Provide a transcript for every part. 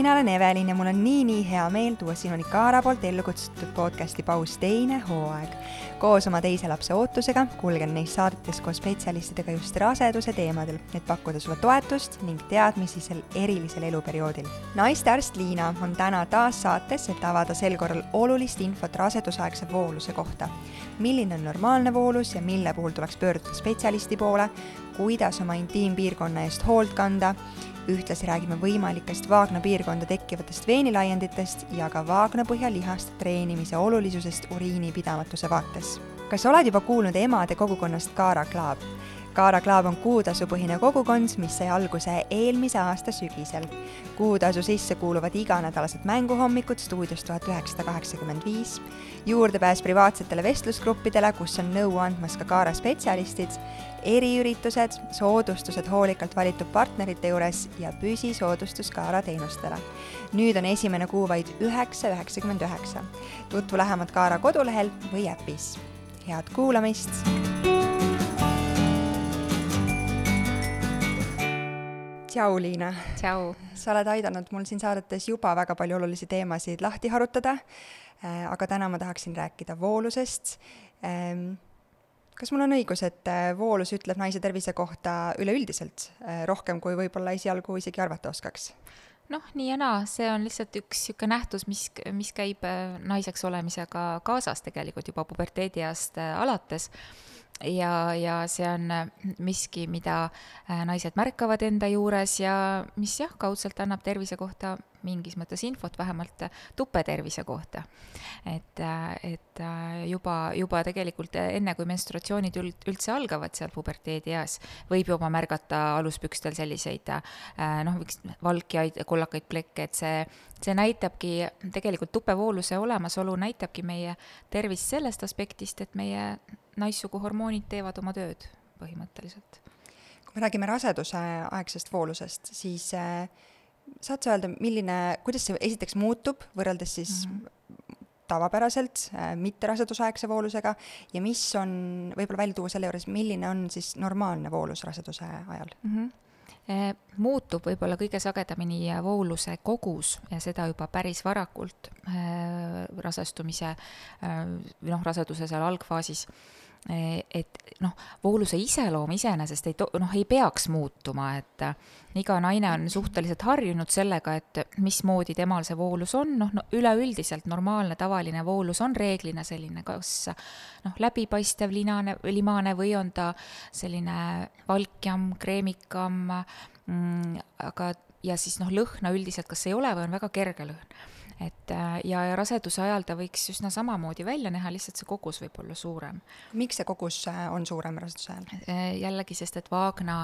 mina olen Evelin ja mul on nii-nii hea meel tuua sinuni Kaara poolt ellu kutsutud podcasti Paus teine hooaeg. koos oma teise lapse ootusega kulgen neis saadetes koos spetsialistidega just raseduse teemadel, et pakkuda sulle toetust ning teadmisi sel erilisel eluperioodil. naistearst Liina on täna taas saates, et avada sel korral olulist infot rasedusaegse vooluse kohta. milline on normaalne voolus ja mille puhul tuleks pöörduda spetsialisti poole, kuidas oma intiimpiirkonna eest hoolt kanda ühtlasi räägime võimalikest vaagna piirkonda tekkivatest veenilaienditest ja ka vaagnapõhja lihaste treenimise olulisusest uriinipidamatuse vaates. kas oled juba kuulnud emade kogukonnast Kaara Klaab? Kaara Klaab on kuutasupõhine kogukond, mis sai alguse eelmise aasta sügisel. kuutasu sisse kuuluvad iganädalased mänguhommikud stuudios tuhat üheksasada kaheksakümmend viis, juurdepääs privaatsetele vestlusgruppidele, kus on nõu andmas ka Kaara spetsialistid, eriüritused, soodustused hoolikalt valitud partnerite juures ja püsisoodustus Kaara teenustele. nüüd on esimene kuu vaid üheksa üheksakümmend üheksa. tutvu lähemalt Kaara kodulehel või äpis. head kuulamist! Tšau, Liina! tšau! sa oled aidanud mul siin saadetes juba väga palju olulisi teemasid lahti harutada, äh, aga täna ma tahaksin rääkida voolusest. Ähm, kas mul on õigus, et äh, voolus ütleb naise tervise kohta üleüldiselt äh, rohkem, kui võib-olla esialgu isegi arvata oskaks? noh, nii ja naa, see on lihtsalt üks niisugune nähtus, mis, mis käib naiseks olemisega kaasas tegelikult juba puberteedieast alates ja, ja see on äh, miski, mida äh, naised märkavad enda juures ja mis jah, kaudselt annab tervise kohta mingis mõttes infot, vähemalt äh, tupetervise kohta. et, et juba, juba tegelikult enne, kui menstruatsioonid üld, üldse algavad seal puberteedieas, võib juba märgata aluspükstel selliseid noh, valkjaid, kollakaid plekke, et see, see näitabki, tegelikult tupevooluse olemasolu näitabki meie tervist sellest aspektist, et meie naissuguhormoonid teevad oma tööd põhimõtteliselt. kui me räägime raseduse aegsest voolusest, siis äh, saad sa öelda, milline, kuidas see esiteks muutub võrreldes siis mm -hmm. tavapäraselt äh, mitte rasedusaegse voolusega ja mis on, võib-olla välja tuua selle juures, milline on siis normaalne voolus raseduse ajal mm? -hmm muutub võib-olla kõige sagedamini vooluse kogus ja seda juba päris varakult äh, rasestumise või noh, raseduse seal algfaasis et noh, vooluse iseloom iseenesest ei to-, noh, ei peaks muutuma, et äh, iga naine on suhteliselt harjunud sellega, et mismoodi temal see voolus on, noh no, üleüldiselt normaalne tavaline voolus on reeglina selline kas noh, läbipaistev linane, limane või on ta selline valkjam, kreemikam mm,, aga ja siis noh, lõhna üldiselt kas ei ole või on väga kerge lõhn et äh, ja, ja raseduse ajal ta võiks üsna samamoodi välja näha, lihtsalt see kogus võib olla suurem. miks see kogus äh, on suurem raseduse ajal? Äh, jällegi, sest et vaagna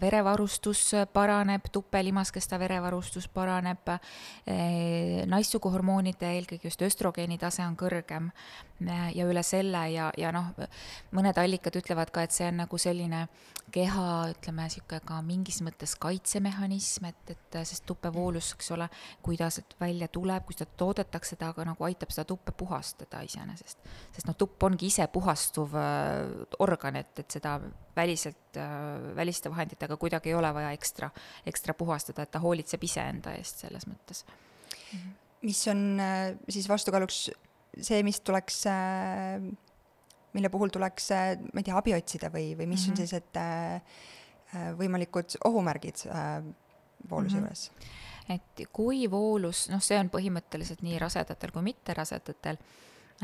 verevarustus paraneb, tupelimaskesta verevarustus paraneb, naissuguhormoonide, eelkõige just östrogeeni tase on kõrgem ja üle selle ja, ja noh, mõned allikad ütlevad ka, et see on nagu selline keha, ütleme, niisugune ka mingis mõttes kaitsemehhanism, et, et sest tupevoolus, eks ole, kui ta välja tuleb, kui seda toodetakse, ta ka nagu aitab seda tuppe puhastada iseenesest. sest noh, tupp ongi ise puhastuv äh, organ, et, et seda väliselt äh,, väliste vahenditega kuidagi ei ole vaja ekstra, ekstra puhastada, et ta hoolitseb iseenda eest selles mõttes mis on äh, siis vastukaaluks see, mis tuleks äh, mille puhul tuleks, äh, ma ei tea, abi otsida või, või mis mm -hmm. on mhm. sellised äh, äh, võimalikud ohumärgid äh, vooluse mm -hmm. juures? Et kui voolus, noh, see on põhimõtteliselt nii rasedatel kui mitterasedatel,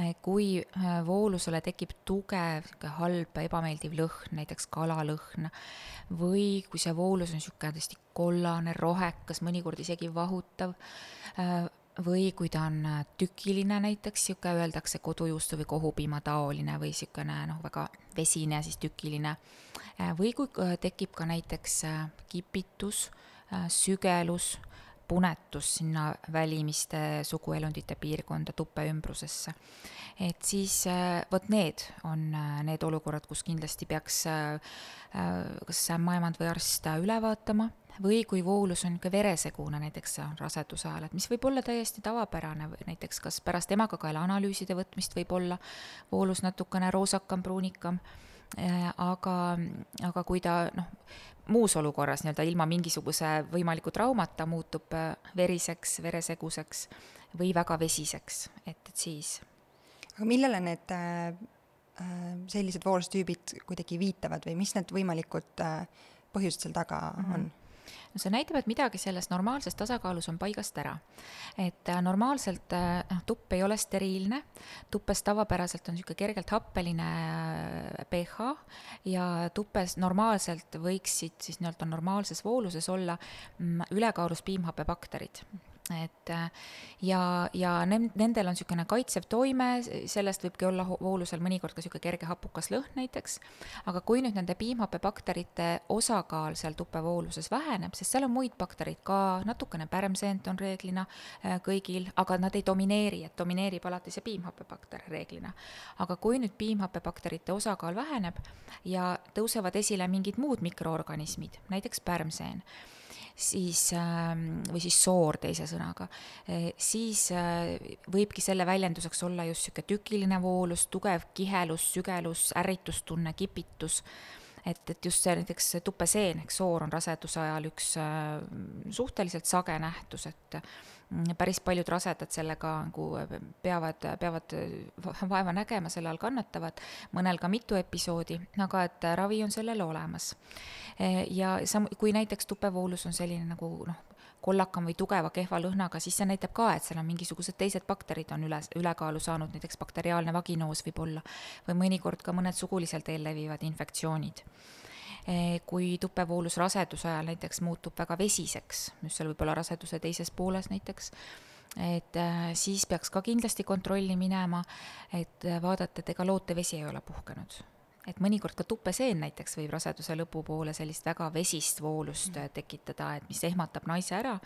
äh, kui voolusele tekib tugev, halb, ebameeldiv lõhn, näiteks kalalõhn, või kui see voolus on niisugune tõesti kollane, rohekas, mõnikord isegi vahutav, või kui ta on äh, tükiline näiteks, niisugune öeldakse kodujuustu või kohupiima taoline või niisugune noh, väga vesine, siis tükiline. Äh, või kui äh, tekib ka näiteks kipitus, sügelus, punetus sinna välimiste suguelundite piirkonda tuppe ümbrusesse. et siis vot need on need olukorrad, kus kindlasti peaks kas ämmaemand või arst üle vaatama või kui voolus on niisugune veresegune, näiteks raseduse ajal, et mis võib olla täiesti tavapärane, näiteks kas pärast emakakaela analüüside võtmist võib olla voolus natukene roosakam, pruunikam aga, aga kui ta noh, muus olukorras nii-öelda ilma mingisuguse võimaliku traumata muutub veriseks, vereseguseks või väga vesiseks, et, et siis. aga millele need äh, sellised voolustüübid kuidagi viitavad või mis need võimalikud äh, põhjused seal taga mm -hmm. on? No see näitab, et midagi selles normaalses tasakaalus on paigast ära. et äh, normaalselt äh, noh, tupp ei ole steriilne, tuppes tavapäraselt on niisugune kergelt happeline äh, pH ja tuppes normaalselt võiksid siis nii-öelda normaalses vooluses olla mm, ülekaalus piimhappebakterid et äh, ja, ja nendel on niisugune kaitsev toime, sellest võibki olla voolusel mõnikord ka niisugune kerge hapukas lõhn näiteks, aga kui nüüd nende piimhappebakterite osakaal seal tupevooluses väheneb, sest seal on muid baktereid ka, natukene pärmseent on reeglina äh, kõigil, aga nad ei domineeri, et domineerib alati see piimhappebakter reeglina. aga kui nüüd piimhappebakterite osakaal väheneb ja tõusevad esile mingid muud mikroorganismid, näiteks pärmseen, siis, ähm, või siis soor teise sõnaga, eh, siis äh, võibki selle väljenduseks olla just niisugune tükiline voolus, tugev kihelus, sügelus, ärritustunne, kipitus et, et just see näiteks tupeseen ehk soor on raseduse ajal üks äh, suhteliselt sage nähtus, et mm, päris paljud rasedad sellega nagu peavad, peavad vaeva nägema, selle all kannatavad, mõnel ka mitu episoodi, aga et ravi on sellele olemas. Ja sam-, kui näiteks tupevoolus on selline nagu noh, kollakam või tugeva kehva lõhnaga, siis see näitab ka, et seal on mingisugused teised bakterid on üle, ülekaalu saanud, näiteks bakteriaalne vaginoos võib olla, või mõnikord ka mõned sugulisel teel levivad infektsioonid. Eh, kui tupevoolus raseduse ajal näiteks muutub väga vesiseks, just seal võib-olla raseduse teises pooles näiteks, et eh, siis peaks ka kindlasti kontrolli minema, et vaadata, et ega lootevesi ei ole puhkenud et mõnikord ka tupeseen näiteks võib raseduse lõpupoole sellist väga vesist voolust mm. tekitada, et mis ehmatab naise ära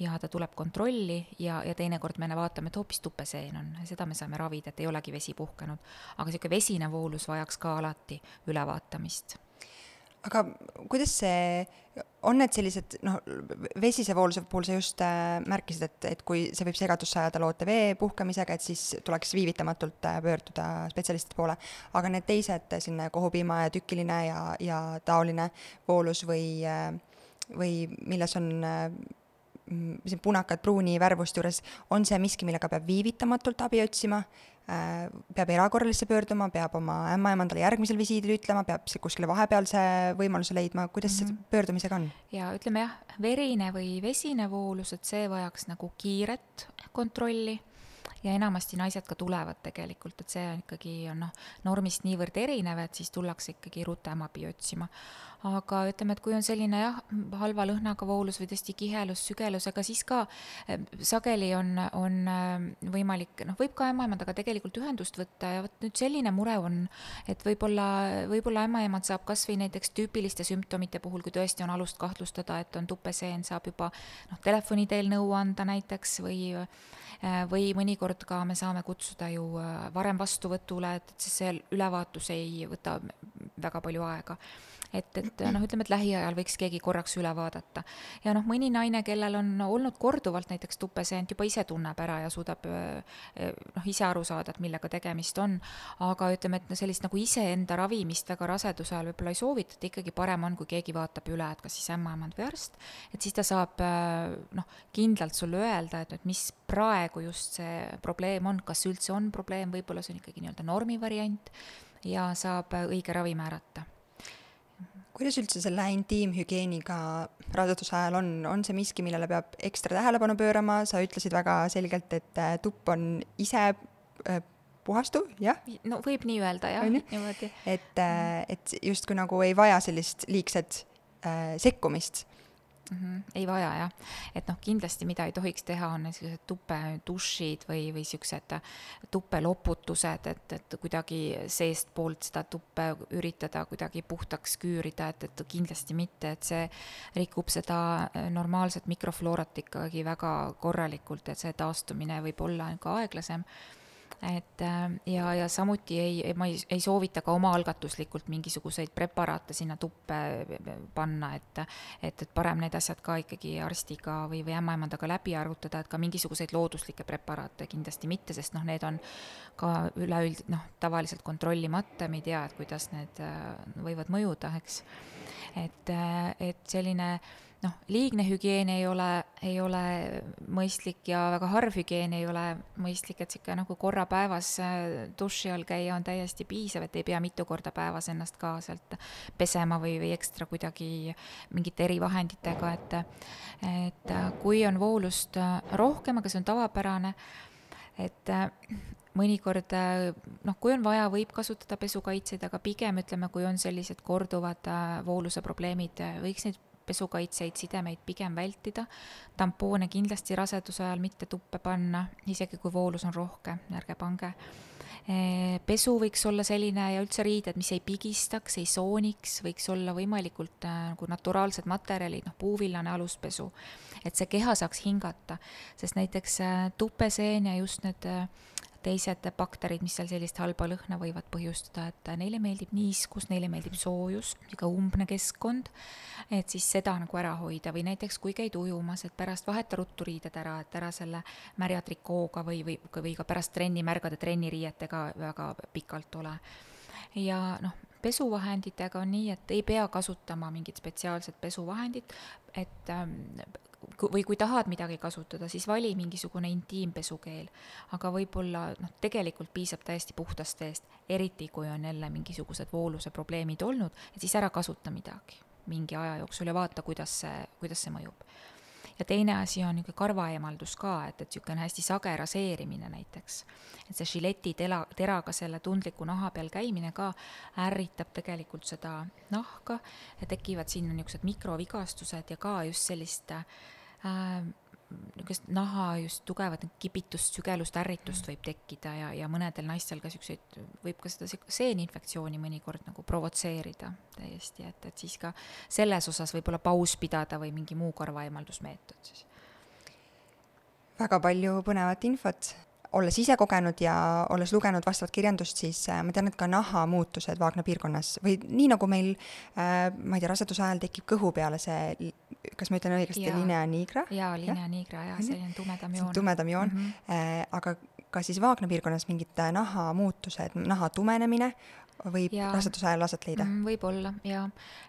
ja ta tuleb kontrolli ja, ja teinekord me vaatame, et hoopis tupeseen on, seda me saame ravida, et ei olegi vesi puhkenud. aga niisugune vesine voolus vajaks ka alati ülevaatamist aga kuidas see, on need sellised noh, vesise vooluse puhul sa just äh, märkisid, et, et kui see võib segadusse ajada loote vee puhkamisega, et siis tuleks viivitamatult äh, pöörduda spetsialistide poole. aga need teised äh, selline kohupiima ja tükiline ja, ja taoline voolus või äh,, või milles on äh, siin punakad pruuni värvust juures, on see miski, millega peab viivitamatult abi otsima Äh, peab erakorralisse pöörduma, peab oma ämmaemandale järgmisel visiidil ütlema, peab kuskile vahepealse võimaluse leidma, kuidas mm -hmm. see pöördumisega on? ja ütleme jah, verine või vesine voolus, et see vajaks nagu kiiret kontrolli ja enamasti naised ka tulevad tegelikult, et see on ikkagi on noh, normist niivõrd erinev, et siis tullakse ikkagi rutem abi otsima. Aga ütleme, et kui on selline jah, halva lõhnaga voolus või tõesti kihelus, sügelus, ega siis ka eh, sageli on, on eh, võimalik, noh, võib ka ämmaemandaga tegelikult ühendust võtta ja vot nüüd selline mure on, et võib-olla, võib-olla ämmaemand saab kas või näiteks tüüpiliste sümptomite puhul, kui tõesti on alust kahtlustada, et on tupeseen, saab juba noh, telefoni teel nõu anda näiteks või eh, või mõnikord ka me saame kutsuda ju varem vastuvõtule, et, et siis see ülevaatus ei võta väga palju aega. Et, et noh, ütleme, et lähiajal võiks keegi korraks üle vaadata. ja noh, mõni naine, kellel on olnud korduvalt näiteks tupeseent, juba ise tunneb ära ja suudab noh, ise aru saada, et millega tegemist on, aga ütleme, et sellist nagu iseenda ravimist väga raseduse ajal võib-olla ei soovitata, ikkagi parem on, kui keegi vaatab üle, et kas siis ämmaemand või arst, et siis ta saab noh, kindlalt sulle öelda, et, et mis praegu just see probleem on, kas üldse on probleem, võib-olla see on ikkagi nii-öelda normi variant ja saab õige ravi määrata kuidas üldse selle intiimhügieeniga raseduse ajal on, on see miski, millele peab ekstra tähelepanu pöörama, sa ütlesid väga selgelt, et äh, tupp on ise äh, puhastuv, jah? no võib nii öelda jah, niimoodi. et, äh, et justkui nagu ei vaja sellist liigset äh, sekkumist mm. -hmm. ei vaja jah, et noh, kindlasti mida ei tohiks teha, on niisugused tupedušid või, või siuksed tupeloputused, et, et kuidagi seestpoolt seda tuppe üritada kuidagi puhtaks küürida, et, et kindlasti mitte, et see rikub seda normaalset mikrofloorat ikkagi väga korralikult, et see taastumine võib olla ka aeglasem et äh, ja, ja samuti ei, ma ei, ei soovita ka omaalgatuslikult mingisuguseid preparaate sinna tuppe panna, et et, et parem need asjad ka ikkagi arstiga või, või ämmaemandaga läbi arutada, et ka mingisuguseid looduslikke preparaate kindlasti mitte, sest noh, need on ka üleüld-, noh, tavaliselt kontrollimata, me ei tea, et kuidas need äh, võivad mõjuda, eks. et, äh, et selline äh, noh, liigne hügieen ei ole, ei ole mõistlik ja väga harv hügieen ei ole mõistlik, et sihuke nagu korra päevas äh, duši all käia on täiesti piisav, et ei pea mitu korda päevas ennast ka sealt pesema või, või ekstra kuidagi mingite erivahenditega, et et äh, kui on voolust äh, rohkem, aga see on tavapärane, et mõnikord noh, kui on vaja, võib kasutada pesukaitseid, aga pigem ütleme, kui on sellised korduvad vooluse probleemid, võiks neid pesukaitseid, sidemeid pigem vältida. tampoone kindlasti raseduse ajal mitte tuppe panna, isegi kui voolus on rohke, ärge pange. pesu võiks olla selline ja üldse riided, mis ei pigistaks, ei sooniks, võiks olla võimalikult äh, nagu naturaalsed materjalid, noh, puuvillane aluspesu. et see keha saaks hingata, sest näiteks äh, tupeseen ja just need äh, teised bakterid, mis seal sellist halba lõhna võivad põhjustada, et neile meeldib niiskus, neile meeldib soojus, niisugune umbne keskkond, et siis seda nagu ära hoida või näiteks kui käid ujumas, et pärast vaheta ruttu riided ära, et ära selle märja trikooga või, või, või ka pärast trenni märgade trenniriietega väga pikalt ole. ja noh, pesuvahenditega on nii, et ei pea kasutama mingit spetsiaalset pesuvahendit, et ähm, või kui tahad midagi kasutada, siis vali mingisugune intiimpesukeel. aga võib-olla noh, tegelikult piisab täiesti puhtast veest, eriti kui on jälle mingisugused vooluse probleemid olnud, et siis ära kasuta midagi mingi aja jooksul ja vaata, kuidas see, kuidas see mõjub. Ja teine asi on niisugune karvaeemaldus ka, et, et niisugune hästi sage raseerimine näiteks. et see žileti tela, teraga selle tundliku naha peal käimine ka ärritab tegelikult seda nahka ja tekivad sinna niisugused mikrovigastused ja ka just sellist äh, niisugust naha just tugevat kipitust, sügelust, ärritust võib tekkida ja, ja mõnedel naistel ka siukseid, võib ka seda seeninfektsiooni mõnikord nagu provotseerida täiesti, et, et siis ka selles osas võib-olla paus pidada või mingi muu karvaeemaldusmeetod siis. väga palju põnevat infot olles ise kogenud ja olles lugenud vastavat kirjandust, siis äh, ma tean, et ka nahamuutused Vaagna piirkonnas või nii nagu meil äh,, ma ei tea, raseduse ajal tekib kõhu peale see, kas ma ütlen õigesti, linea nigra? jaa, linea nigra mhm. selline tumedam joon. tumedam joon mm, -hmm. aga ka siis Vaagna piirkonnas mingid nahamuutused, naha tumenemine võib ja, raseduse ajal aset leida. Mm,? võib-olla jaa,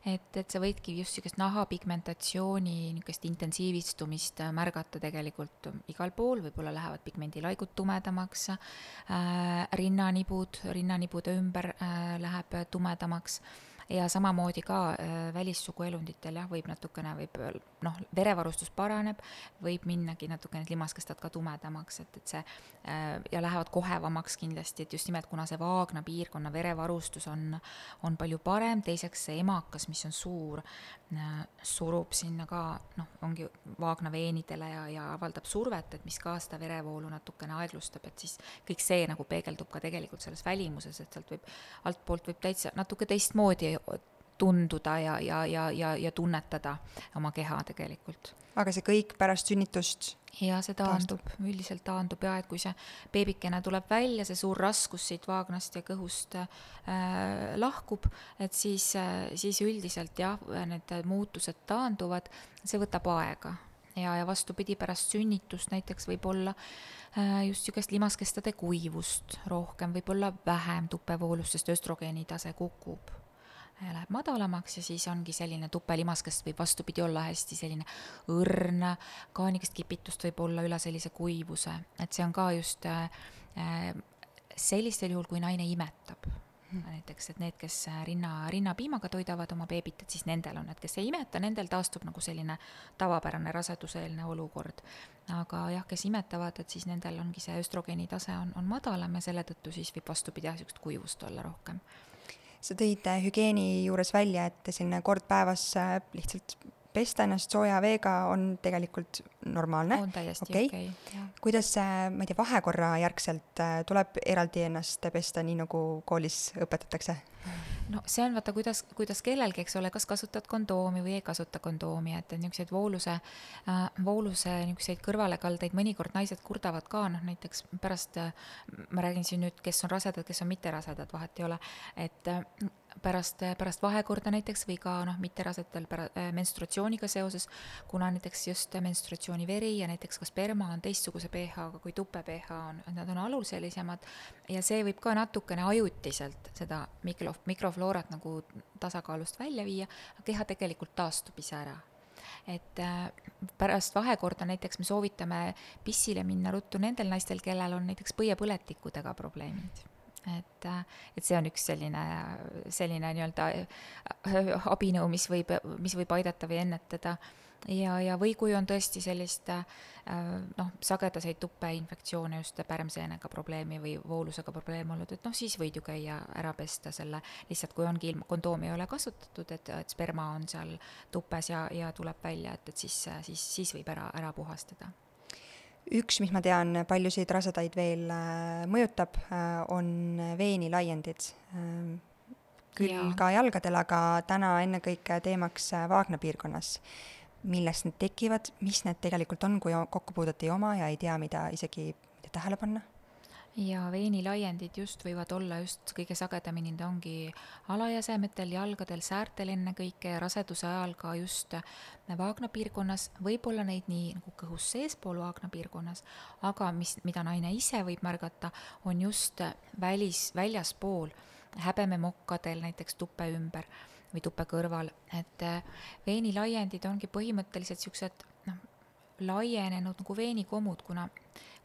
et, et sa võidki just niisugust nahapigmentatsiooni niisugust intensiivistumist äh, märgata tegelikult igal pool, võib-olla lähevad pigmendilaigud tumedamaks äh,, rinnanibud, rinnanibude ümber äh, läheb tumedamaks ja samamoodi ka äh, välissuguelunditel jah, võib natukene, võib noh, verevarustus paraneb, võib minnagi natukene need limaskestad ka tumedamaks, et, et see äh, ja lähevad kohevamaks kindlasti, et just nimelt kuna see vaagna piirkonna verevarustus on, on palju parem, teiseks see emakas, mis on suur, äh, surub sinna ka noh, ongi vaagna veenidele ja, ja avaldab survet, et mis ka seda verevoolu natukene aeglustab, et siis kõik see nagu peegeldub ka tegelikult selles välimuses, et sealt võib, altpoolt võib täitsa natuke teistmoodi tunduda ja, ja, ja, ja, ja tunnetada oma keha tegelikult. aga see kõik pärast sünnitust ja see taandub, üldiselt taandub ja et kui see beebikene tuleb välja, see suur raskus siit vaagnast ja kõhust äh, lahkub, et siis äh,, siis üldiselt jah, need muutused taanduvad, see võtab aega. Ja, ja vastupidi, pärast sünnitust näiteks võib olla äh, just niisugust limaskestade kuivust rohkem, võib-olla vähem tupevoolust, sest östrogeeni tase kukub läheb madalamaks ja siis ongi selline tupelimas, kes võib vastupidi olla hästi selline õrn, ka niisugust kipitust võib olla üle sellise kuivuse, et see on ka just äh, sellistel juhul, kui naine imetab hmm. näiteks, et need, kes rinna, rinnapiimaga toidavad oma beebit, et siis nendel on, et kes ei imeta, nendel taastub nagu selline tavapärane raseduseelne olukord. aga jah, kes imetavad, et siis nendel ongi see östrogeeni tase on, on madalam ja selle tõttu siis võib vastupidi jah, niisugust kuivust olla rohkem sa tõid hügieeni juures välja, et selline kord päevas äh, lihtsalt pesta ennast sooja veega on tegelikult normaalne. on täiesti okei okay. okay,. kuidas, ma ei tea, vahekorra järgselt äh, tuleb eraldi ennast pesta, nii nagu koolis õpetatakse? no see on vaata, kuidas, kuidas kellelgi, eks ole, kas kasutad kondoomi või ei kasuta kondoomi, et, et niisuguseid vooluse äh,, vooluse niisuguseid kõrvalekaldeid mõnikord naised kurdavad ka, noh näiteks pärast äh,, ma räägin siin nüüd, kes on rasedad, kes on mitterasedad, vahet ei ole, et äh, pärast, pärast vahekorda näiteks või ka noh, mitterasedel pära-, äh, menstruatsiooniga seoses, kuna näiteks just menstruatsiooniveri ja näiteks ka sperma on teistsuguse pH-ga kui tupe pH on, nad on aluselisemad ja see võib ka natukene ajutiselt seda mikro, mikrofloorat nagu tasakaalust välja viia, keha tegelikult taastub ise ära. Et äh, pärast vahekorda näiteks me soovitame pissile minna ruttu nendel naistel, kellel on näiteks põiepõletikudega probleemid et, et see on üks selline, selline nii-öelda äh, abinõu, mis võib, mis võib aidata või ennetada. ja, ja või kui on tõesti sellist äh, noh, sagedaseid tupeinfektsioone, just pärmseenega probleemi või voolusega probleem olnud, et noh, siis võid ju käia ära pesta selle, lihtsalt kui ongi ilma, kondoomi ei ole kasutatud, et, et sperma on seal tupes ja, ja tuleb välja, et, et siis, siis, siis võib ära, ära puhastada üks, mis ma tean, paljusid rasedaid veel äh, mõjutab, äh, on veenilaiendid. Äh, küll ja. ka jalgadel, aga täna ennekõike teemaks Vaagna piirkonnas. millest need tekivad, mis need tegelikult on, kui kokkupuudet ei oma ja ei tea, mida isegi tähele panna ja veenilaiendid just võivad olla just kõige sagedamini, need ongi alajäsemetel, jalgadel, säärtel ennekõike ja raseduse ajal ka just vaagna piirkonnas, võib-olla neid nii nagu kõhus seespool vaagna piirkonnas, aga mis, mida naine ise võib märgata, on just välis, väljaspool häbememokkadel, näiteks tuppe ümber või tuppe kõrval, et veenilaiendid ongi põhimõtteliselt niisugused noh, laienenud nagu veenikomud, kuna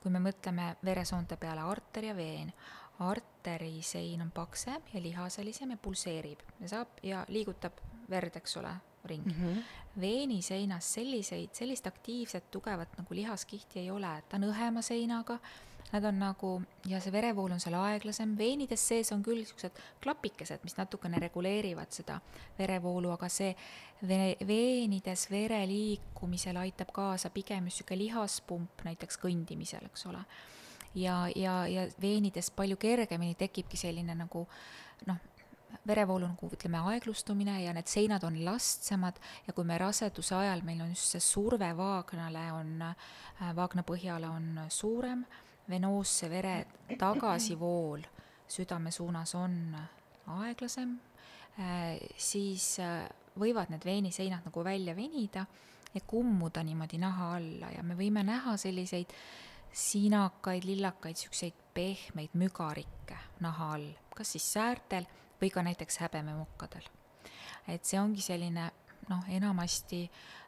kui me mõtleme veresoonte peale arter ja veen, arteri sein on paksem ja lihaselisem ja pulseerib ja saab ja liigutab verd, eks ole, ringi mm. -hmm. veeni seinas selliseid, sellist aktiivset tugevat nagu lihaskihti ei ole, ta on õhema seinaga nad on nagu, ja see verevool on seal aeglasem, veenides sees on küll niisugused klapikesed, mis natukene reguleerivad seda verevoolu, aga see vene, veenides vere liikumisel aitab kaasa pigem just niisugune lihaspump näiteks kõndimisel, eks ole. ja, ja, ja veenides palju kergemini tekibki selline nagu noh, verevoolu nagu ütleme, aeglustumine ja need seinad on lastsemad ja kui me raseduse ajal, meil on just see surve vaagnale on, vaagna põhjale on suurem venoosse vere tagasivool südame suunas on aeglasem, äh, siis äh, võivad need veeniseinad nagu välja venida ja kummuda niimoodi naha alla ja me võime näha selliseid sinakaid, lillakaid, niisuguseid pehmeid mügarikke naha all, kas siis säärtel või ka näiteks häbememukkadel. et see ongi selline noh, enamasti äh,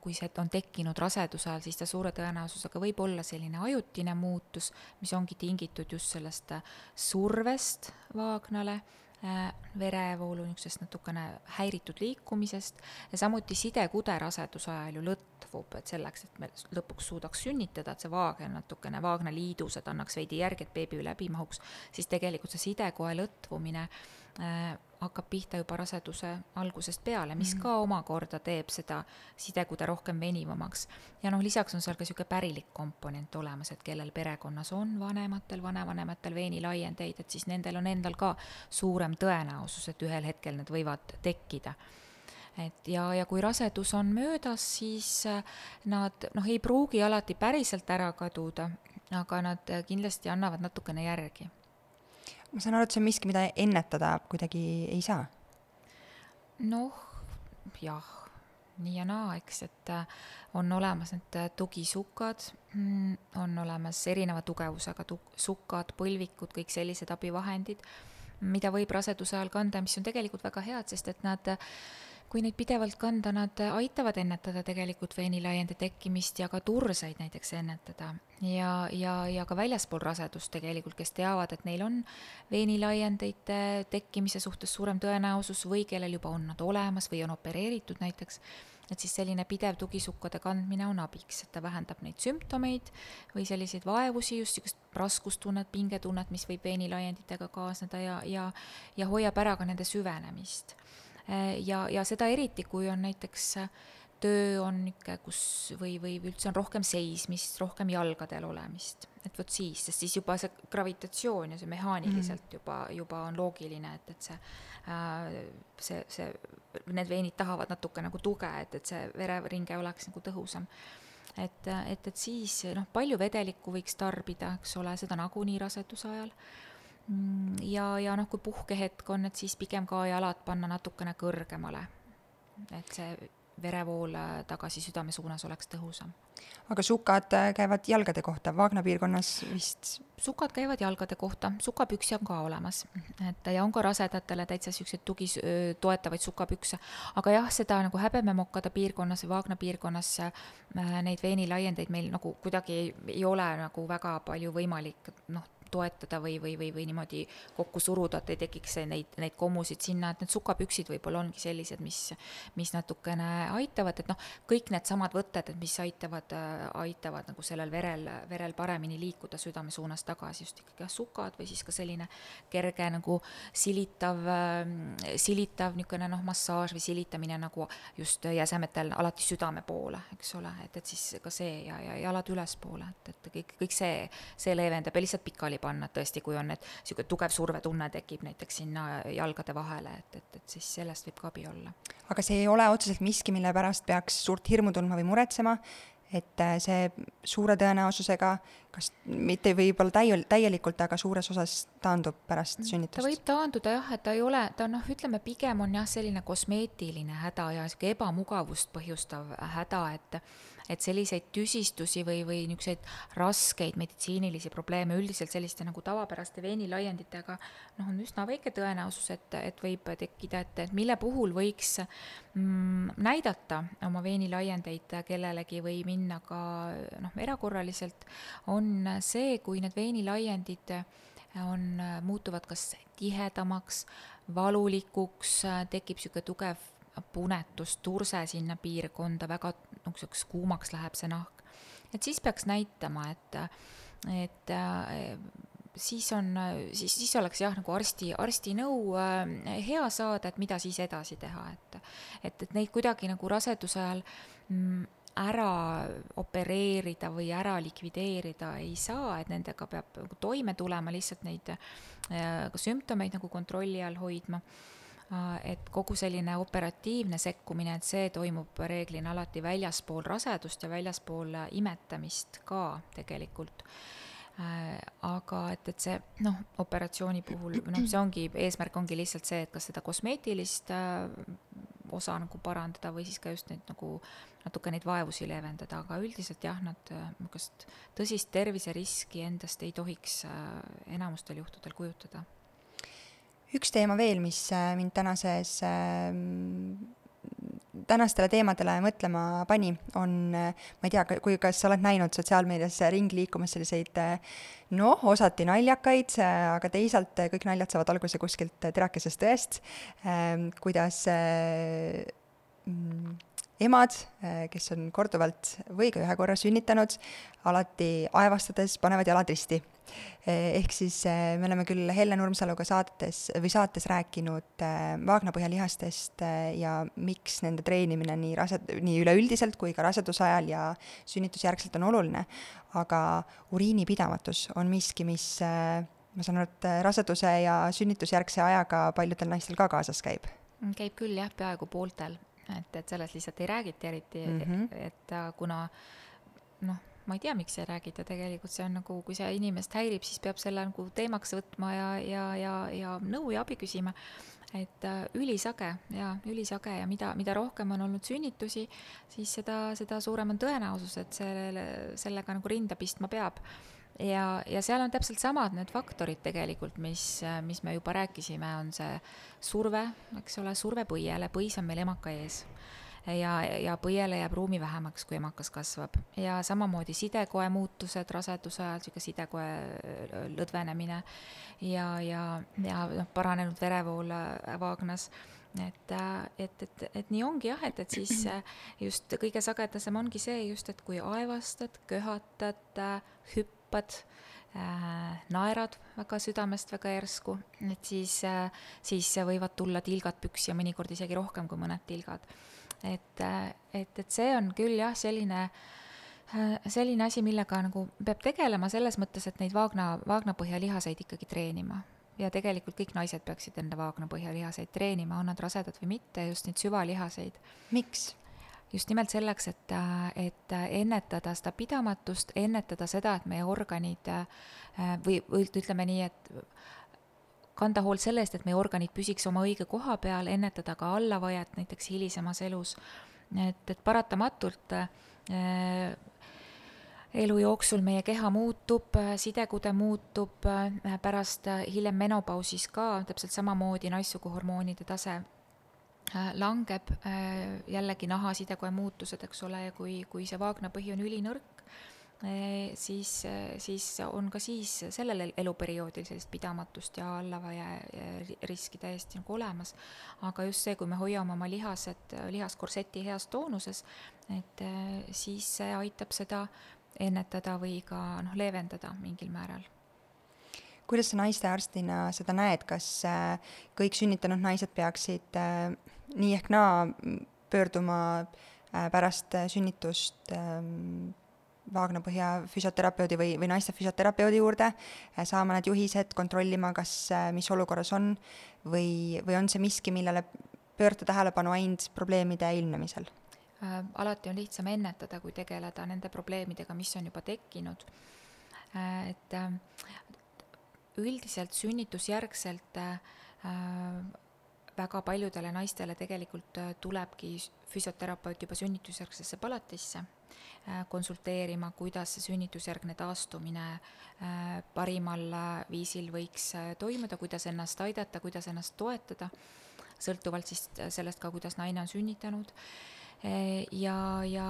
kui see on tekkinud raseduse ajal, siis ta suure tõenäosusega võib olla selline ajutine muutus, mis ongi tingitud just sellest äh, survest vaagnale, äh, verevoolu niisugusest natukene häiritud liikumisest. Ja samuti sidekude raseduse ajal ju lõtvub, et selleks, et me lõpuks suudaks sünnitada, et see vaagen natukene, vaagna liidus, et annaks veidi järgi, et beebi läbi mahuks, siis tegelikult see sidekoe lõtvumine äh, hakkab pihta juba raseduse algusest peale, mis -hmm. ka omakorda teeb seda sidekude rohkem venivamaks. ja noh, lisaks on seal ka niisugune pärilik komponent olemas, et kellel perekonnas on vanematel, vanavanematel veenilaiendeid, et siis nendel on endal ka suurem tõenäosus, et ühel hetkel need võivad tekkida et ja, ja kui rasedus on möödas, siis äh, nad noh, ei pruugi alati päriselt ära kaduda, aga nad kindlasti annavad natukene järgi ma saan aru, et see on miski, mida ennetada kuidagi ei saa? noh, jah, nii ja naa, eks, et äh, on olemas need äh, tugisukad, mm, on olemas erineva tugevusega tu-, sukad, põlvikud, kõik sellised abivahendid, mida võib raseduse ajal kanda, mis on tegelikult väga head, sest et nad kui neid pidevalt kanda, nad aitavad ennetada tegelikult veenilaiende tekkimist ja ka turseid näiteks ennetada. ja, ja, ja ka väljaspool rasedust tegelikult, kes teavad, et neil on veenilaiendeid tekkimise suhtes suurem tõenäosus või kellel juba on nad olemas või on opereeritud näiteks, et siis selline pidev tugisukkade kandmine on abiks, et ta vähendab neid sümptomeid või selliseid vaevusi, just niisugust raskustunnet, pingetunnet, mis võib veenilaienditega kaasneda ja, ja, ja hoiab ära ka nende süvenemist Äh, ja, ja seda eriti, kui on näiteks äh, töö on niisugune, kus või, või üldse on rohkem seismist, rohkem jalgadel olemist, et vot siis, sest siis juba see gravitatsioon ja see mehaaniliselt mm. juba, juba on loogiline, et, et see äh, see, see, need veenid tahavad natuke nagu tuge, et, et see vereringe oleks nagu tõhusam et, et, et siis noh, palju vedelikku võiks tarbida, eks ole, seda nagunii raseduse ajal. Mm, ja, ja noh, kui puhkehetk on, et siis pigem ka jalad panna natukene kõrgemale. et see verevool tagasi südame suunas oleks tõhusam. aga sukad äh, käivad jalgade kohta, Vaagna piirkonnas vist? sukad käivad jalgade kohta, sukapüksi on ka olemas, et ja on ka rasedatele täitsa niisuguseid tugi, toetavaid sukapükse. aga jah, seda nagu häbememokkade piirkonnas või Vaagna piirkonnas äh, neid veenilaiendeid meil nagu kuidagi ei, ei ole nagu väga palju võimalik noh, toetada või, või, või, või niimoodi kokku suruda, et ei tekiks neid, neid kommusid sinna, et need sukapüksid võib-olla ongi sellised, mis, mis natukene aitavad, et noh, kõik needsamad võtted, et mis aitavad, aitavad nagu sellel verel, verel paremini liikuda südame suunas tagasi, just ikkagi jah, sukad või siis ka selline kerge nagu silitav, silitav niisugune noh, massaaž või silitamine nagu just jäsemetel alati südame poole, eks ole, et, et siis ka see ja, ja jalad ülespoole, et, et kõik, kõik see, see leevendab ja lihtsalt pikali panna, et tõesti, kui on need, niisugune tugev survetunne tekib näiteks sinna jalgade vahele, et, et, et siis sellest võib ka abi olla. aga see ei ole otseselt miski, mille pärast peaks suurt hirmu tundma või muretsema, et äh, see suure tõenäosusega, kas mitte võib-olla täiel-, täielikult, aga suures osas taandub pärast mm, sünnitust? ta võib taanduda jah, et ta ei ole, ta noh, ütleme pigem on jah, selline kosmeetiline häda ja niisugune ebamugavust põhjustav häda, et et selliseid tüsistusi või, või niisuguseid raskeid meditsiinilisi probleeme üldiselt selliste nagu tavapäraste veenilaienditega noh, on üsna väike tõenäosus, et, et võib tekkida, et, et mille puhul võiks mm, näidata oma veenilaiendeid kellelegi või minna ka noh, erakorraliselt, on see, kui need veenilaiendid on, muutuvad kas tihedamaks, valulikuks, tekib niisugune tugev punetus, turse sinna piirkonda, väga niisuguseks kuumaks läheb see nahk. et siis peaks näitama, et, et äh, siis on, siis, siis oleks jah, nagu arsti, arsti nõu äh, hea saada, et mida siis edasi teha, et et, et neid kuidagi nagu raseduse ajal mm, ära opereerida või ära likvideerida ei saa, et nendega peab nagu toime tulema, lihtsalt neid äh, sümptomeid nagu kontrolli all hoidma et kogu selline operatiivne sekkumine, et see toimub reeglina alati väljaspool rasedust ja väljaspool imetamist ka tegelikult. Äh, aga et, et see noh, operatsiooni puhul, noh, see ongi, eesmärk ongi lihtsalt see, et kas seda kosmeetilist äh, osa nagu parandada või siis ka just neid nagu natuke neid vaevusi leevendada, aga üldiselt jah, nad äh, niisugust tõsist terviseriski endast ei tohiks enamustel juhtudel kujutada üks teema veel, mis äh, mind tänases ähm, tänastele teemadele mõtlema pani, on, äh, ma ei tea, kui, kas sa oled näinud sotsiaalmeedias ringi liikumas selliseid äh, noh, osati naljakaid, aga teisalt kõik naljad saavad alguse kuskilt terakesest tõest, ähm, kuidas mm, emad, kes on korduvalt või ka ühe korra sünnitanud, alati aevastades panevad jalad risti. Eh, ehk siis eh, me oleme küll Helle Nurmsaluga saates või saates rääkinud eh, vaagnapõhjalihastest ja miks nende treenimine nii rased-, nii üleüldiselt kui ka raseduse ajal ja sünnitusjärgselt on oluline, aga uriinipidamatus on miski, mis ma saan aru, et raseduse ja sünnitusjärgse ajaga paljudel naistel ka kaasas käib? käib küll jah, peaaegu pooltel, et, et sellest lihtsalt ei räägita eriti mm, -hmm. et kuna noh ma ei tea, miks ei räägita, tegelikult see on nagu, kui see inimest häirib, siis peab selle nagu teemaks võtma ja, ja, ja, ja nõu ja abi küsima. et äh, ülisage ja ülisage ja mida, mida rohkem on olnud sünnitusi, siis seda, seda suurem on tõenäosus, et sellele, sellega nagu rinda pistma peab. Ja, ja seal on täpselt samad need faktorid tegelikult, mis, mis me juba rääkisime, on see surve, eks ole, surve põiele, põis on meil emaka ees. Ja, ja põiele jääb ruumi vähemaks, kui emakas kasvab. ja samamoodi sidekoe muutused raseduse ajal, niisugune sidekoe äh, lõdvenemine ja, ja, ja noh, paranenud verevool äh, vaagnas et, äh, et, et, et nii ongi jah, et, et siis just kõige sagedasem ongi see just, et kui aevastad, köhatad, hüppad äh,, naerad väga südamest väga järsku, et siis äh,, siis võivad tulla tilgad püksi ja mõnikord isegi rohkem kui mõned tilgad et, et, et see on küll jah, selline selline asi, millega nagu peab tegelema selles mõttes, et neid vaagna, vaagnapõhjalihaseid ikkagi treenima ja tegelikult kõik naised peaksid enda vaagnapõhjalihaseid treenima, on nad rasedad või mitte, just neid süvalihaseid. miks? Just nimelt selleks, et, et ennetada seda pidamatust, ennetada seda, et meie organid või, või ütleme nii, et kanda hoolt selle eest, et meie organid püsiks oma õige koha peal, ennetada ka allavajet näiteks hilisemas elus. et, et paratamatult äh, elu jooksul meie keha muutub, sidekude muutub, pärast hiljem menopausis ka täpselt samamoodi naissuguhormoonide tase langeb äh, jällegi nahasidekoe muutused, eks ole, ja kui, kui see vaagnapõhi on ülinõrk, äh, siis, siis on ka siis sellel eluperioodil sellist pidamatust ja allavaja riski täiesti nagu olemas. aga just see, kui me hoiame oma lihased, lihaskorseti heas toonuses, et siis see aitab seda ennetada või ka noh, leevendada mingil määral kuidas sa naistearstina seda näed, kas kõik sünnitanud naised peaksid nii ehk naa pöörduma äh, pärast äh, sünnitust ähm, vaagnapõhja füsioterapeudi või, või naiste füsioterapeudi juurde, äh, saama need juhised, kontrollima, kas, mis olukorras on või, või on see miski, millele pöörata tähelepanu ainult probleemide ilmnemisel? alati on lihtsam ennetada, kui tegeleda nende probleemidega, mis on juba tekkinud. et üldiselt sünnitusjärgselt väga paljudele naistele tegelikult äh, tulebki füsioterapeut juba sünnitusjärgsesse palatisse äh, konsulteerima, kuidas see sünnitusjärgne taastumine äh, parimal viisil võiks toimuda, kuidas ennast aidata, kuidas ennast toetada, sõltuvalt siis sellest ka, kuidas naine on sünnitanud. ja, ja,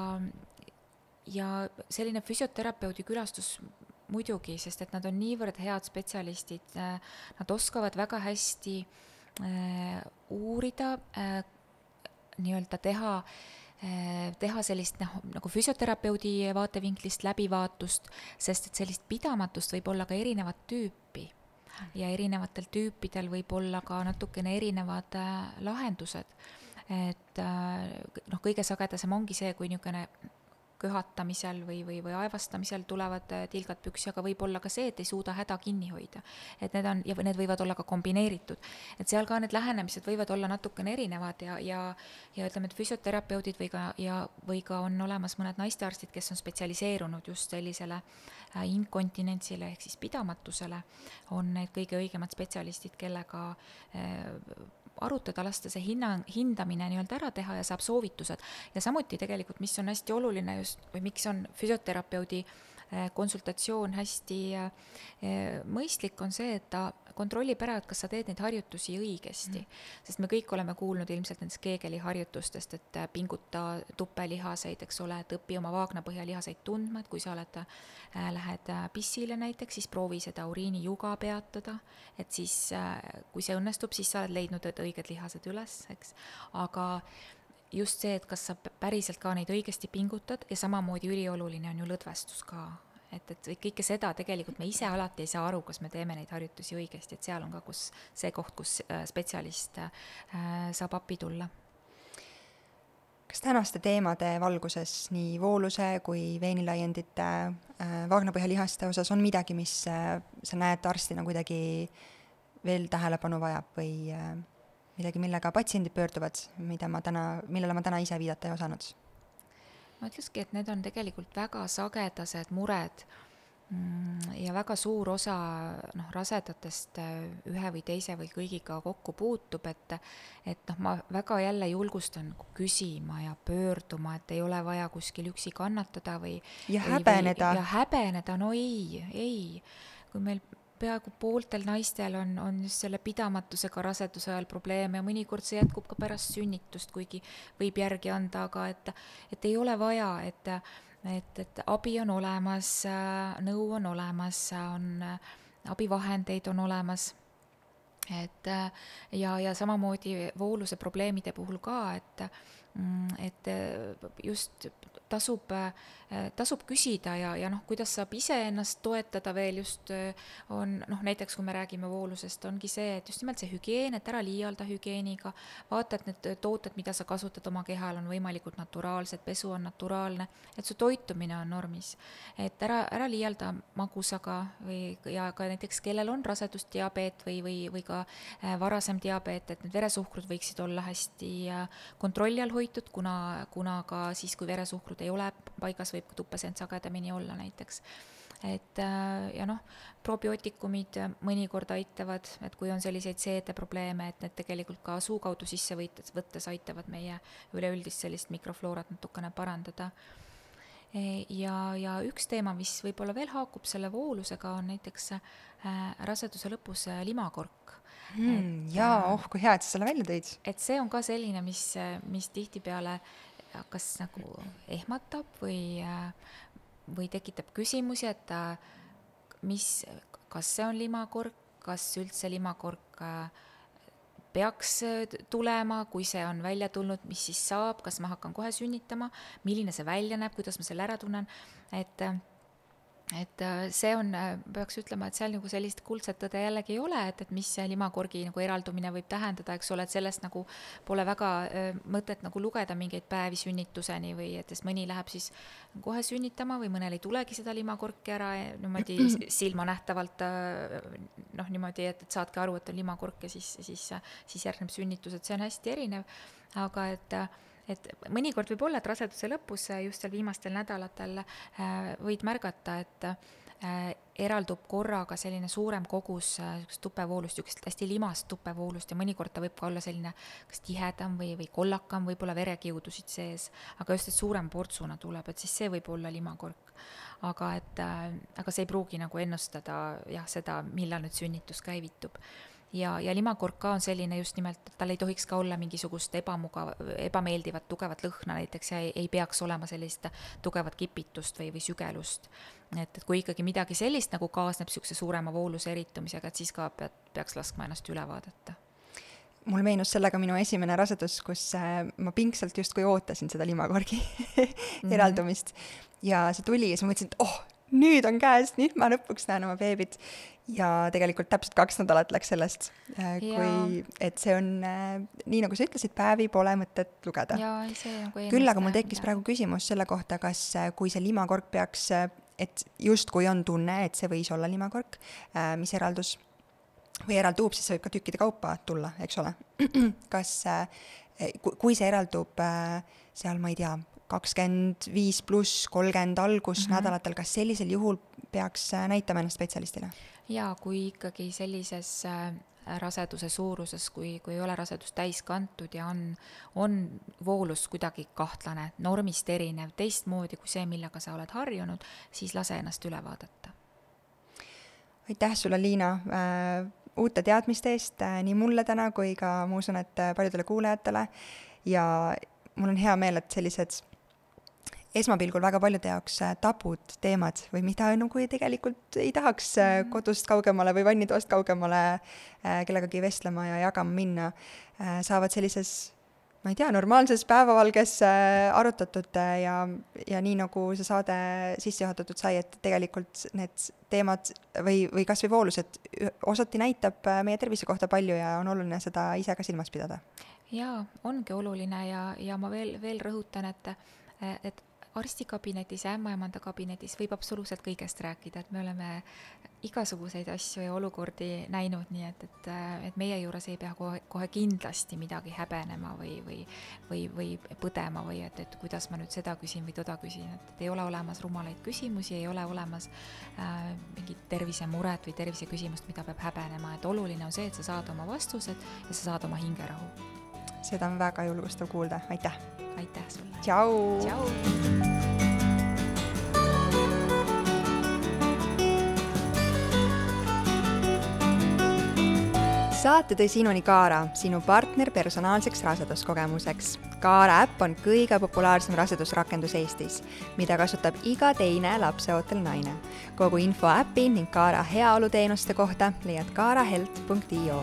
ja selline füsioterapeudi külastus muidugi, sest et nad on niivõrd head spetsialistid, nad oskavad väga hästi äh, uurida, äh, nii-öelda teha, äh, teha sellist noh, nagu füsioterapeudi vaatevinklist läbivaatust, sest et sellist pidamatust võib olla ka erinevat tüüpi ja erinevatel tüüpidel võib olla ka natukene erinevad lahendused. et noh, kõige sagedasem ongi see, kui niisugune köhatamisel või, või, või aevastamisel tulevad äh, tilgad püksi, aga võib olla ka see, et ei suuda häda kinni hoida. et need on, ja need võivad olla ka kombineeritud. et seal ka need lähenemised võivad olla natukene erinevad ja, ja, ja ütleme, et füsioterapeudid või ka, ja, või ka on olemas mõned naistearstid, kes on spetsialiseerunud just sellisele äh, inkontinentsile ehk siis pidamatusele, on need kõige õigemad spetsialistid, kellega äh, arutada, lasta see hinna, hindamine nii-öelda ära teha ja saab soovitused. ja samuti tegelikult, mis on hästi oluline just või miks on füsioterapeudi eh, konsultatsioon hästi eh, mõistlik, on see, et ta kontrollib ära, et kas sa teed neid harjutusi õigesti. Mm.. sest me kõik oleme kuulnud ilmselt nendest Keegeli harjutustest, et äh, pinguta tupelihaseid, eks ole, et õpi oma vaagnapõhjalihaseid tundma, et kui sa oled äh,, lähed äh, pissile näiteks, siis proovi seda uriinijuga peatada, et siis äh, kui see õnnestub, siis sa oled leidnud õiged lihased üles, eks, aga just see, et kas sa päriselt ka neid õigesti pingutad ja samamoodi ülioluline on ju lõdvestus ka et, et kõike seda tegelikult me ise alati ei saa aru, kas me teeme neid harjutusi õigesti, et seal on ka, kus see koht, kus äh, spetsialist äh, saab appi tulla. kas tänaste teemade valguses nii vooluse kui veenilaiendite äh,, vaagnapõhjalihaste osas on midagi, mis äh, sa näed arstina kuidagi veel tähelepanu vajab või äh, midagi, millega patsiendid pöörduvad, mida ma täna, millele ma täna ise viidata ei osanud? ma ütlekski, et need on tegelikult väga sagedased mured mm, ja väga suur osa noh, rasedatest äh, ühe või teise või kõigiga kokku puutub, et et noh, ma väga jälle julgustan küsima ja pöörduma, et ei ole vaja kuskil üksi kannatada või ja häbeneda. ja häbeneda, no ei, ei. kui meil peaaegu pooltel naistel on, on just selle pidamatusega raseduse ajal probleeme ja mõnikord see jätkub ka pärast sünnitust, kuigi võib järgi anda, aga et, et ei ole vaja, et, et, et abi on olemas, nõu on olemas, on abivahendeid on olemas. Et ja, ja samamoodi vooluse probleemide puhul ka, et, et just tasub, tasub küsida ja, ja noh, kuidas saab iseennast toetada veel just, on noh, näiteks kui me räägime voolusest, ongi see, et just nimelt see hügieen, et ära liialda hügieeniga, vaata, et need tooted, mida sa kasutad oma kehal, on võimalikult naturaalsed, pesu on naturaalne, et su toitumine on normis. et ära, ära liialda magusaga või, ja ka näiteks kellel on rasedusdiabeet või, või, või ka varasem diabeet, et need veresuhkrud võiksid olla hästi kontrolli all hoitud, kuna, kuna ka siis, kui veresuhkrud ei ole paigas, võib ka tupesend sagedamini olla näiteks. et äh, ja noh, probiootikumid mõnikord aitavad, et kui on selliseid seedeprobleeme, et need tegelikult ka suu kaudu sisse võites, võttes aitavad meie üleüldist sellist mikrofloorat natukene parandada e, ja, ja üks teema, mis võib-olla veel haakub selle voolusega, on näiteks äh, raseduse lõpus äh, limakork mm,. jaa, oh kui hea, et sa selle välja tõid. et see on ka selline, mis, mis tihtipeale kas nagu ehmatab või, või tekitab küsimusi, et mis, kas see on limakork, kas üldse limakork peaks tulema, kui see on välja tulnud, mis siis saab, kas ma hakkan kohe sünnitama, milline see välja näeb, kuidas ma selle ära tunnen, et et äh, see on, äh, peaks ütlema, et seal nagu sellist kuldset tõde jällegi ei ole, et, et mis see limakorgi nagu eraldumine võib tähendada, eks ole, et sellest nagu pole väga äh, mõtet nagu lugeda mingeid päevi sünnituseni või et siis mõni läheb siis kohe sünnitama või mõnel ei tulegi seda limakorki ära niimoodi silmanähtavalt noh, niimoodi, et, et saadki aru, et on limakork ja siis, siis, siis järgneb sünnitus, et see on hästi erinev, aga et et mõnikord võib olla, et raseduse lõpus, just seal viimastel nädalatel äh, võid märgata, et äh, eraldub korraga selline suurem kogus niisugust äh, tupevoolust, niisugust hästi limast tupevoolust ja mõnikord ta võib ka olla selline kas tihedam või, või kollakam, võib-olla verekiudusid sees, aga just, et suurem portsuna tuleb, et siis see võib olla limakork. aga et äh,, aga see ei pruugi nagu ennustada jah, seda, millal nüüd sünnitus käivitub ja, ja limakork ka on selline just nimelt, et tal ei tohiks ka olla mingisugust ebamugav, ebameeldivat tugevat lõhna näiteks ja ei, ei peaks olema sellist tugevat kipitust või, või sügelust. et, et kui ikkagi midagi sellist nagu kaasneb niisuguse suurema vooluse eritumisega, et siis ka pead, peaks laskma ennast üle vaadata mul meenus sellega minu esimene rasedus, kus äh, ma pingsalt justkui ootasin seda limakorgi mhm. eraldumist mm -hmm. ja see tuli ja siis ma mõtlesin, et oh, nüüd on käes, nüüd ma lõpuks näen oma beebit ja tegelikult täpselt kaks nädalat läks sellest, äh, kui, et see on äh, nii, nagu sa ütlesid, päevi pole mõtet lugeda. Küll aga mul tekkis praegu küsimus selle kohta, kas, äh, kui see limakork peaks, et justkui on tunne, et see võis olla limakork, mis eraldus või eraldub, siis see võib ka tükkide kaupa tulla, eks ole. kas, kui see eraldub seal, ma ei tea, kakskümmend viis pluss, kolmkümmend algus mm -hmm. nädalatel, kas sellisel juhul peaks näitama ennast spetsialistile? jaa, kui ikkagi sellises äh, raseduse suuruses, kui, kui ei ole rasedus täis kantud ja on, on voolus kuidagi kahtlane, normist erinev, teistmoodi kui see, millega sa oled harjunud, siis lase ennast üle vaadata. aitäh sulle, Liina äh,, uute teadmiste eest äh, nii mulle täna kui ka ma usun, et äh, paljudele kuulajatele ja mul on hea meel, et sellised esmapilgul väga paljude jaoks äh, tabud teemad või mida nagu tegelikult ei tahaks äh, mhm. kodust kaugemale või vannitoast kaugemale äh, kellegagi vestlema ja jagama minna, saavad sellises ma ei tea, normaalses päevavalges arutatud ja, ja nii, nagu see saade sisse juhatatud sai, et tegelikult need teemad või, või kas või voolused osati näitab meie tervise kohta palju ja on oluline seda ise ka silmas pidada. jaa, ongi oluline ja, ja ma veel, veel rõhutan, et, et arstikabinetis ja ämmaemanda kabinetis võib absoluutselt kõigest rääkida, et me oleme igasuguseid asju ja olukordi näinud, nii et, et, et meie juures ei pea kohe, kohe kindlasti midagi häbenema või, või, või, või põdema või et, et kuidas ma nüüd seda küsin või toda küsin, et, et ei ole olemas rumalaid küsimusi, ei ole olemas äh, mingit tervisemuret või terviseküsimust, mida peab häbenema, et oluline on see, et sa saad oma vastused ja sa saad oma hingerahu. Seda on väga julgustav kuulda, aitäh! aitäh sulle! tšau! tšau! saate tõi sinuni Kaara, sinu partner personaalseks raseduskogemuseks. Kaara äpp on kõige populaarsem rasedusrakendus Eestis, mida kasutab iga teine lapseootel naine. kogu info äpi ning Kaara heaoluteenuste kohta leiad kaarahealth.io